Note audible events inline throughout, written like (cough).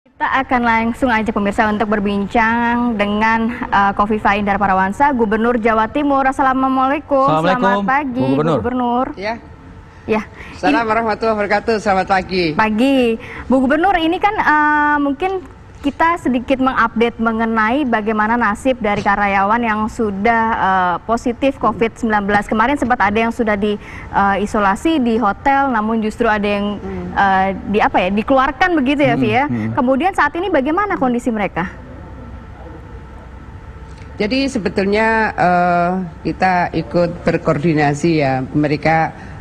Kita akan langsung aja pemirsa untuk berbincang dengan uh, Kofifa Indar Parawansa, Gubernur Jawa Timur. Assalamualaikum. Assalamualaikum. Selamat pagi, Bu Gubernur. Bu Gubernur. Ya. Ya. Assalamualaikum warahmatullahi wabarakatuh. Selamat pagi. Pagi, Bu Gubernur. Ini kan uh, mungkin kita sedikit mengupdate mengenai bagaimana nasib dari karyawan yang sudah uh, positif COVID-19. Kemarin sempat ada yang sudah diisolasi di hotel, namun justru ada yang uh, di apa ya dikeluarkan begitu ya, Vi ya. Kemudian saat ini bagaimana kondisi mereka? Jadi sebetulnya eh, kita ikut berkoordinasi ya. Mereka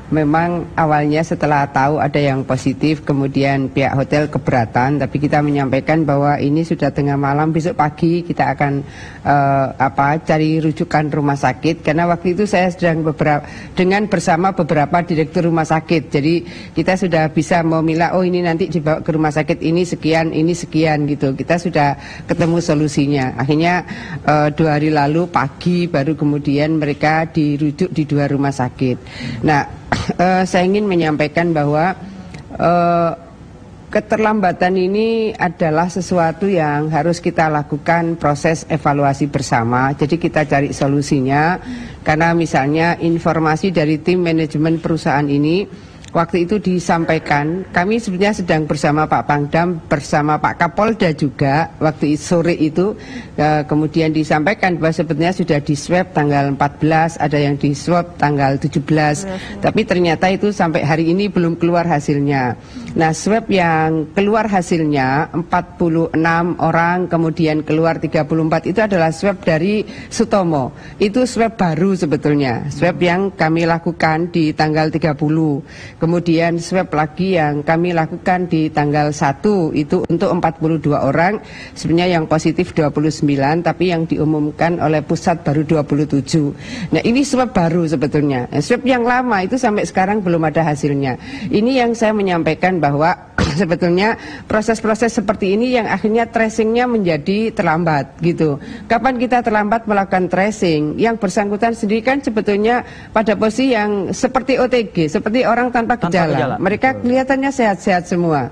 memang awalnya setelah tahu ada yang positif, kemudian pihak hotel keberatan, tapi kita menyampaikan bahwa ini sudah tengah malam, besok pagi kita akan eh, apa cari rujukan rumah sakit. Karena waktu itu saya sedang beberapa dengan bersama beberapa direktur rumah sakit. Jadi kita sudah bisa memilah, oh ini nanti dibawa ke rumah sakit ini sekian, ini sekian gitu. Kita sudah ketemu solusinya. Akhirnya eh, dua hari lalu pagi baru kemudian mereka dirujuk di dua rumah sakit. Nah, eh, saya ingin menyampaikan bahwa eh, keterlambatan ini adalah sesuatu yang harus kita lakukan proses evaluasi bersama. Jadi kita cari solusinya karena misalnya informasi dari tim manajemen perusahaan ini waktu itu disampaikan kami sebenarnya sedang bersama Pak Pangdam bersama Pak Kapolda juga waktu sore itu. Eh, kemudian disampaikan bahwa sebenarnya sudah di swab tanggal 14 ada yang di swab tanggal 17 tapi ternyata itu sampai hari ini belum keluar hasilnya nah swab yang keluar hasilnya 46 orang kemudian keluar 34 itu adalah swab dari Sutomo itu swab baru sebetulnya swab yang kami lakukan di tanggal 30 Kemudian swab lagi yang kami lakukan di tanggal 1 itu untuk 42 orang. Sebenarnya yang positif 29 tapi yang diumumkan oleh pusat baru 27. Nah, ini swab baru sebetulnya. Swab yang lama itu sampai sekarang belum ada hasilnya. Ini yang saya menyampaikan bahwa (clears throat) sebetulnya proses-proses seperti ini yang akhirnya tracingnya menjadi terlambat gitu. Kapan kita terlambat melakukan tracing? Yang bersangkutan sendiri kan sebetulnya pada posisi yang seperti OTG, seperti orang tanpa Tanpa gejala. gejala, Mereka kelihatannya sehat-sehat semua.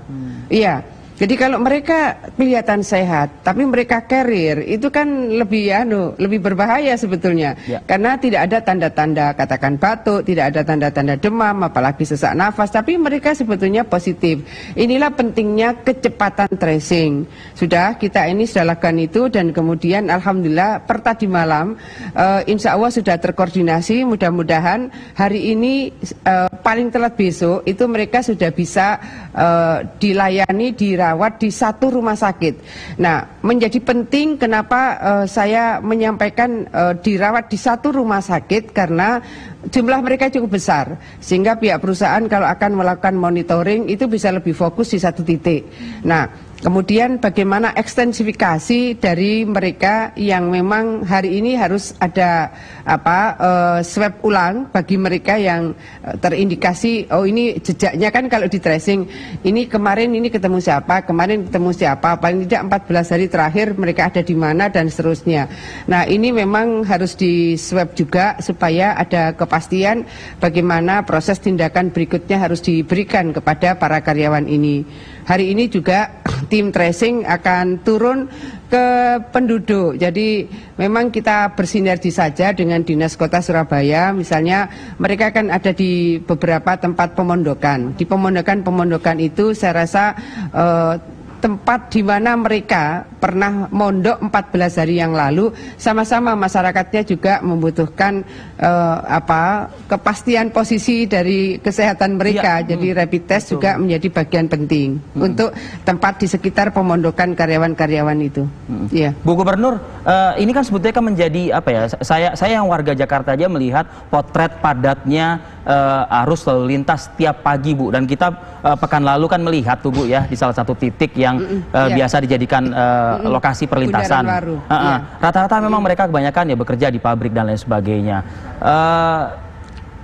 Iya. Jadi kalau mereka kelihatan sehat, tapi mereka carrier, itu kan lebih anu, lebih berbahaya sebetulnya. Ya. Karena tidak ada tanda-tanda katakan batuk, tidak ada tanda-tanda demam, apalagi sesak nafas, tapi mereka sebetulnya positif. Inilah pentingnya kecepatan tracing. Sudah kita ini sudah lakukan itu dan kemudian alhamdulillah per tadi malam eh, insya Allah sudah terkoordinasi. Mudah-mudahan hari ini eh, paling telat besok itu mereka sudah bisa eh, dilayani dirawat di satu rumah sakit. Nah, menjadi penting kenapa eh, saya menyampaikan eh, dirawat di satu rumah sakit karena jumlah mereka cukup besar sehingga pihak perusahaan kalau akan melakukan monitoring itu bisa lebih fokus di satu titik. Nah, Kemudian bagaimana ekstensifikasi dari mereka yang memang hari ini harus ada apa eh, swab ulang bagi mereka yang eh, terindikasi oh ini jejaknya kan kalau di tracing ini kemarin ini ketemu siapa kemarin ketemu siapa paling tidak 14 hari terakhir mereka ada di mana dan seterusnya. Nah ini memang harus di swab juga supaya ada kepastian bagaimana proses tindakan berikutnya harus diberikan kepada para karyawan ini. Hari ini juga tim tracing akan turun ke penduduk. Jadi memang kita bersinergi saja dengan Dinas Kota Surabaya. Misalnya mereka kan ada di beberapa tempat pemondokan. Di pemondokan-pemondokan itu saya rasa eh, tempat di mana mereka pernah mondok 14 hari yang lalu. Sama-sama masyarakatnya juga membutuhkan eh, apa kepastian posisi dari kesehatan mereka. Iya, jadi hmm, rapid test betul. juga menjadi bagian penting untuk tempat di sekitar pemondokan karyawan-karyawan itu. Iya. Bu Gubernur, eh, ini kan sebetulnya kan menjadi apa ya? Saya saya yang warga Jakarta aja melihat potret padatnya eh, arus lalu lintas tiap pagi, Bu. Dan kita eh, pekan lalu kan melihat tuh, Bu ya, di salah satu titik yang Mm-mm, eh, iya. biasa dijadikan eh, lokasi perlintasan. Bundaran baru, Eh, eh. iya. Rata-rata memang mereka kebanyakan ya bekerja di pabrik dan lain sebagainya. Eh,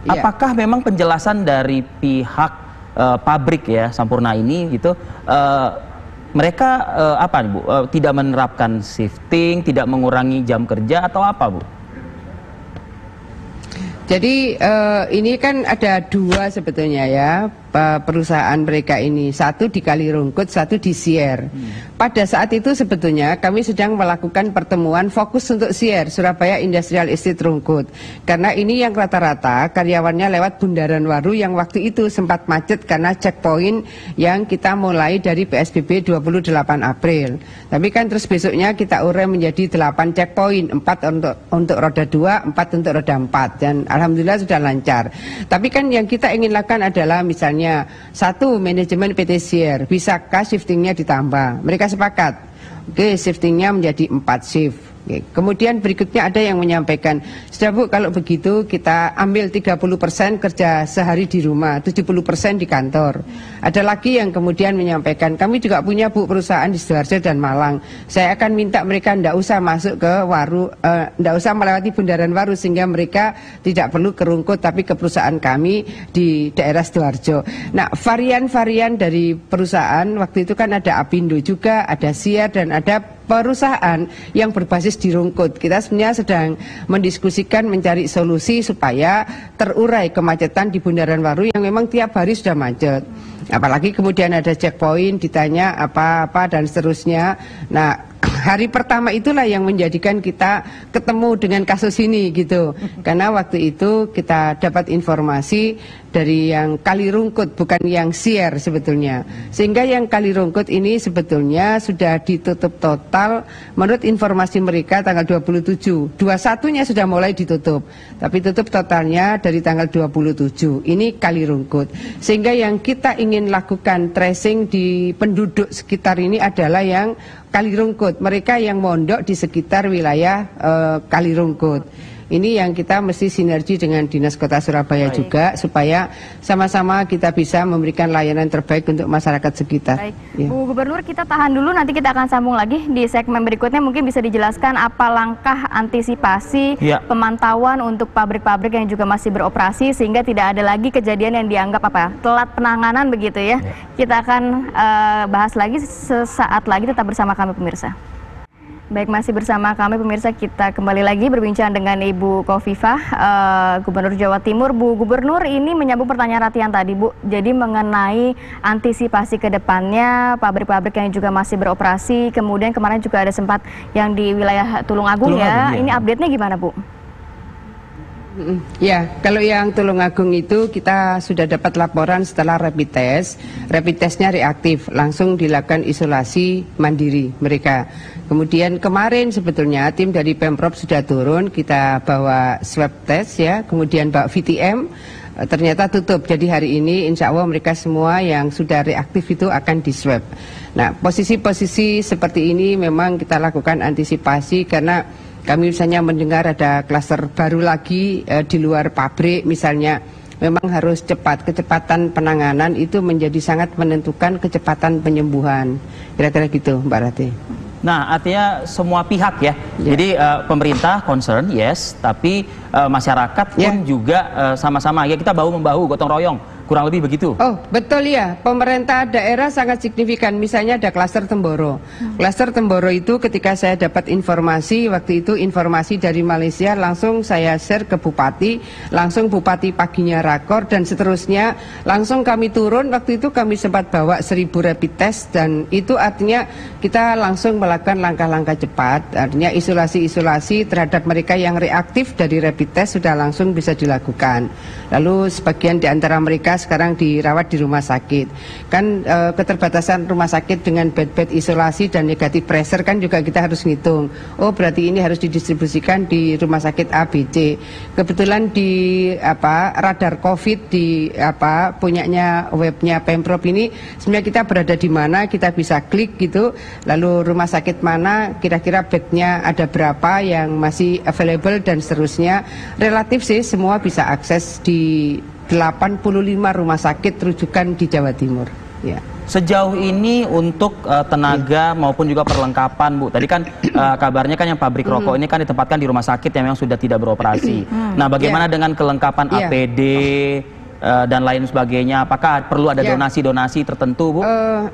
Iya. Apakah memang penjelasan dari pihak eh, pabrik ya Sampurna ini gitu? eh, mereka eh, apa Bu? Eh, tidak menerapkan shifting, tidak mengurangi jam kerja atau apa Bu? Jadi eh, ini kan ada dua sebetulnya ya uh, perusahaan mereka ini. Satu di Kalirungkut, satu di Sier. Hmm. Pada saat itu sebetulnya kami sedang melakukan pertemuan fokus untuk Sier, Surabaya Industrial Estate Rungkut. Karena ini yang rata-rata karyawannya lewat Bundaran Waru yang waktu itu sempat macet karena checkpoint yang kita mulai dari PSBB 28 April. Tapi kan terus besoknya kita urai menjadi 8 checkpoint, 4 untuk untuk roda 2, 4 untuk roda 4 dan alhamdulillah sudah lancar. Tapi kan yang kita ingin lakukan adalah misalnya satu manajemen PT Sier bisakah shiftingnya ditambah? Mereka mereka sepakat. Oke, shiftingnya menjadi empat shift. Kemudian berikutnya ada yang menyampaikan, sudah Bu kalau begitu kita ambil 30% kerja sehari di rumah, 70% di kantor. Ada lagi yang kemudian menyampaikan, kami juga punya Bu perusahaan di Sidoarjo dan Malang. Saya akan minta mereka tidak usah masuk ke waru, tidak uh, usah melewati bundaran waru sehingga mereka tidak perlu kerungkut tapi ke perusahaan kami di daerah Sidoarjo. Nah varian-varian dari perusahaan waktu itu kan ada Apindo juga, ada Siar dan ada perusahaan yang berbasis di Rungkut. Kita sebenarnya sedang mendiskusikan mencari solusi supaya terurai kemacetan di Bundaran Waru yang memang tiap hari sudah macet. Apalagi kemudian ada checkpoint, ditanya apa-apa dan seterusnya. Nah, hari pertama itulah yang menjadikan kita ketemu dengan kasus ini gitu. Karena waktu itu kita dapat informasi dari yang kali rungkut bukan yang sier sebetulnya. Sehingga yang kali rungkut ini sebetulnya sudah ditutup total menurut informasi mereka tanggal 27. 21-nya sudah mulai ditutup. Tapi tutup totalnya dari tanggal 27. Ini kali rungkut. Sehingga yang kita ingin lakukan tracing di penduduk sekitar ini adalah yang kali rungkut. Mereka yang mondok di sekitar wilayah uh, kali rungkut. Ini yang kita mesti sinergi dengan Dinas Kota Surabaya Baik. juga supaya sama-sama kita bisa memberikan layanan terbaik untuk masyarakat sekitar. Baik. Ya. Bu Gubernur, kita tahan dulu nanti kita akan sambung lagi di segmen berikutnya mungkin bisa dijelaskan apa langkah antisipasi ya. pemantauan untuk pabrik-pabrik yang juga masih beroperasi sehingga tidak ada lagi kejadian yang dianggap apa telat penanganan begitu ya. ya. Kita akan uh, bahas lagi sesaat lagi tetap bersama kami pemirsa. Baik, masih bersama kami pemirsa kita kembali lagi berbincang dengan Ibu Kofifah, uh, Gubernur Jawa Timur. Bu Gubernur ini menyambung pertanyaan Ratian tadi, Bu. Jadi mengenai antisipasi ke depannya, pabrik-pabrik yang juga masih beroperasi, kemudian kemarin juga ada sempat yang di wilayah Tulungagung Tulung ya. ya. Ini update-nya gimana, Bu? Ya, kalau yang Tulungagung itu kita sudah dapat laporan setelah rapid test. Rapid testnya reaktif, langsung dilakukan isolasi mandiri mereka. Kemudian kemarin sebetulnya tim dari Pemprov sudah turun, kita bawa swab test ya, kemudian bawa VTM, eh, ternyata tutup. Jadi hari ini insya Allah mereka semua yang sudah reaktif itu akan di swab. Nah, posisi-posisi seperti ini memang kita lakukan antisipasi karena kami misalnya mendengar ada klaster baru lagi eh, di luar pabrik misalnya memang harus cepat kecepatan penanganan itu menjadi sangat menentukan kecepatan penyembuhan kira-kira gitu Mbak Rati. Nah, artinya semua pihak ya. ya. Jadi uh, pemerintah concern, yes, tapi uh, masyarakat pun ya. juga sama-sama uh, ya kita bahu membahu, gotong royong Kurang lebih begitu. Oh, betul ya. Pemerintah daerah sangat signifikan. Misalnya ada klaster Temboro. Hmm. Klaster Temboro itu ketika saya dapat informasi, waktu itu informasi dari Malaysia langsung saya share ke Bupati, langsung Bupati paginya rakor dan seterusnya. Langsung kami turun, waktu itu kami sempat bawa seribu rapid test dan itu artinya kita langsung melakukan langkah-langkah cepat. Artinya isolasi-isolasi terhadap mereka yang reaktif dari rapid test sudah langsung bisa dilakukan. Lalu sebagian di antara mereka sekarang dirawat di rumah sakit. Kan e, keterbatasan rumah sakit dengan bed-bed isolasi dan negatif pressure kan juga kita harus ngitung. Oh berarti ini harus didistribusikan di rumah sakit ABC. Kebetulan di apa radar COVID di apa punyanya webnya Pemprov ini sebenarnya kita berada di mana kita bisa klik gitu. Lalu rumah sakit mana kira-kira bednya ada berapa yang masih available dan seterusnya. Relatif sih semua bisa akses di 85 rumah sakit rujukan di Jawa Timur. Ya. Sejauh ini untuk uh, tenaga ya. maupun juga perlengkapan, Bu. Tadi kan uh, (clears throat) kabarnya kan yang pabrik rokok ini kan ditempatkan di rumah sakit yang memang sudah tidak beroperasi. Hmm. Nah, bagaimana ya. dengan kelengkapan ya. APD uh, eh, dan lain sebagainya? Apakah perlu ada ya. donasi-donasi ya. tertentu, Bu? Uh,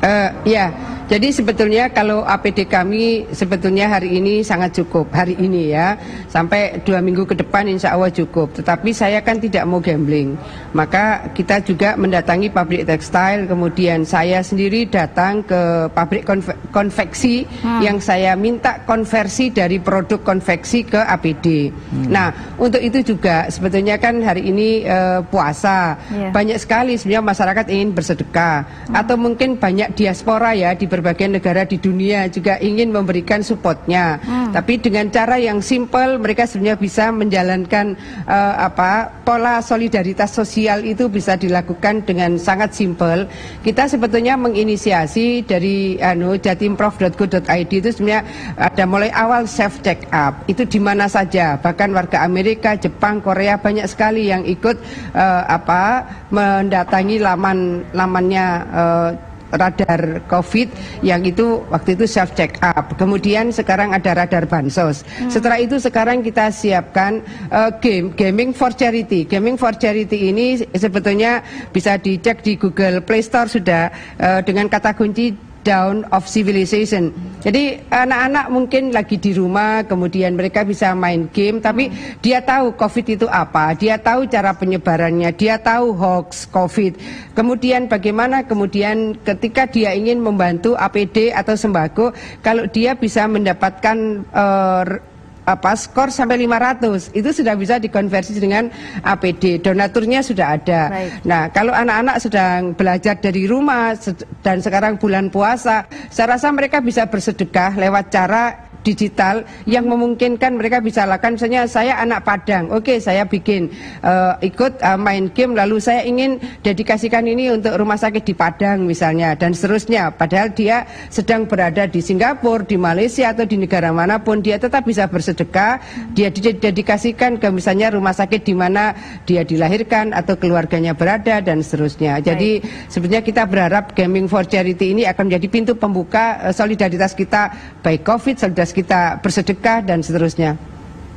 uh, ya, Jadi sebetulnya kalau APD kami sebetulnya hari ini sangat cukup hari ini ya sampai dua minggu ke depan insya Allah cukup. Tetapi saya kan tidak mau gambling, maka kita juga mendatangi pabrik tekstil. Kemudian saya sendiri datang ke pabrik konve konveksi hmm. yang saya minta konversi dari produk konveksi ke APD. Hmm. Nah untuk itu juga sebetulnya kan hari ini uh, puasa yeah. banyak sekali sebenarnya masyarakat ingin bersedekah hmm. atau mungkin banyak diaspora ya di berbagai negara di dunia juga ingin memberikan supportnya. Hmm. Tapi dengan cara yang simple mereka sebenarnya bisa menjalankan uh, apa pola solidaritas sosial itu bisa dilakukan dengan sangat simple. Kita sebetulnya menginisiasi dari anu jatimprov.go.id itu sebenarnya ada mulai awal self check up. Itu di mana saja, bahkan warga Amerika, Jepang, Korea banyak sekali yang ikut uh, apa mendatangi laman lamannya uh, radar COVID yang itu waktu itu self check up. Kemudian sekarang ada radar bansos. Hmm. Setelah itu sekarang kita siapkan uh, game gaming for charity. Gaming for charity ini sebetulnya bisa dicek di Google Play Store sudah uh, dengan kata kunci down of civilization. Jadi anak-anak mungkin lagi di rumah, kemudian mereka bisa main game, tapi dia tahu COVID itu apa, dia tahu cara penyebarannya, dia tahu hoax COVID. Kemudian bagaimana kemudian ketika dia ingin membantu APD atau sembako, kalau dia bisa mendapatkan uh, apa skor sampai 500 itu sudah bisa dikonversi dengan APD donaturnya sudah ada. Baik. Nah kalau anak-anak sedang belajar dari rumah dan sekarang bulan puasa, saya rasa mereka bisa bersedekah lewat cara digital yang memungkinkan mereka bisa lakukan. Misalnya saya anak Padang oke okay, saya bikin uh, ikut uh, main game lalu saya ingin dedikasikan ini untuk rumah sakit di Padang misalnya dan seterusnya. Padahal dia sedang berada di Singapura di Malaysia atau di negara mana pun dia tetap bisa bersedekah. Dia didedikasikan ke misalnya rumah sakit di mana dia dilahirkan atau keluarganya berada dan seterusnya. Jadi Baik. sebenarnya kita berharap Gaming for Charity ini akan menjadi pintu pembuka uh, solidaritas kita baik COVID solidaritas kita bersedekah dan seterusnya.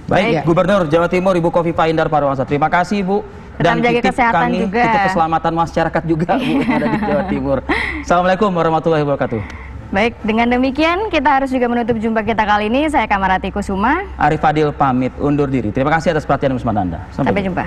Baik, ya. Gubernur Jawa Timur Ibu Kofifa Indar Parwansa. Terima kasih Ibu dan jaga kesehatan kami, juga. Titip keselamatan masyarakat juga Bu ada di Jawa Timur. (laughs) Assalamualaikum warahmatullahi wabarakatuh. Baik, dengan demikian kita harus juga menutup jumpa kita kali ini. Saya Kamarati Kusuma. Arif Fadil pamit undur diri. Terima kasih atas perhatian dan Anda. Sampai, Sampai jumpa.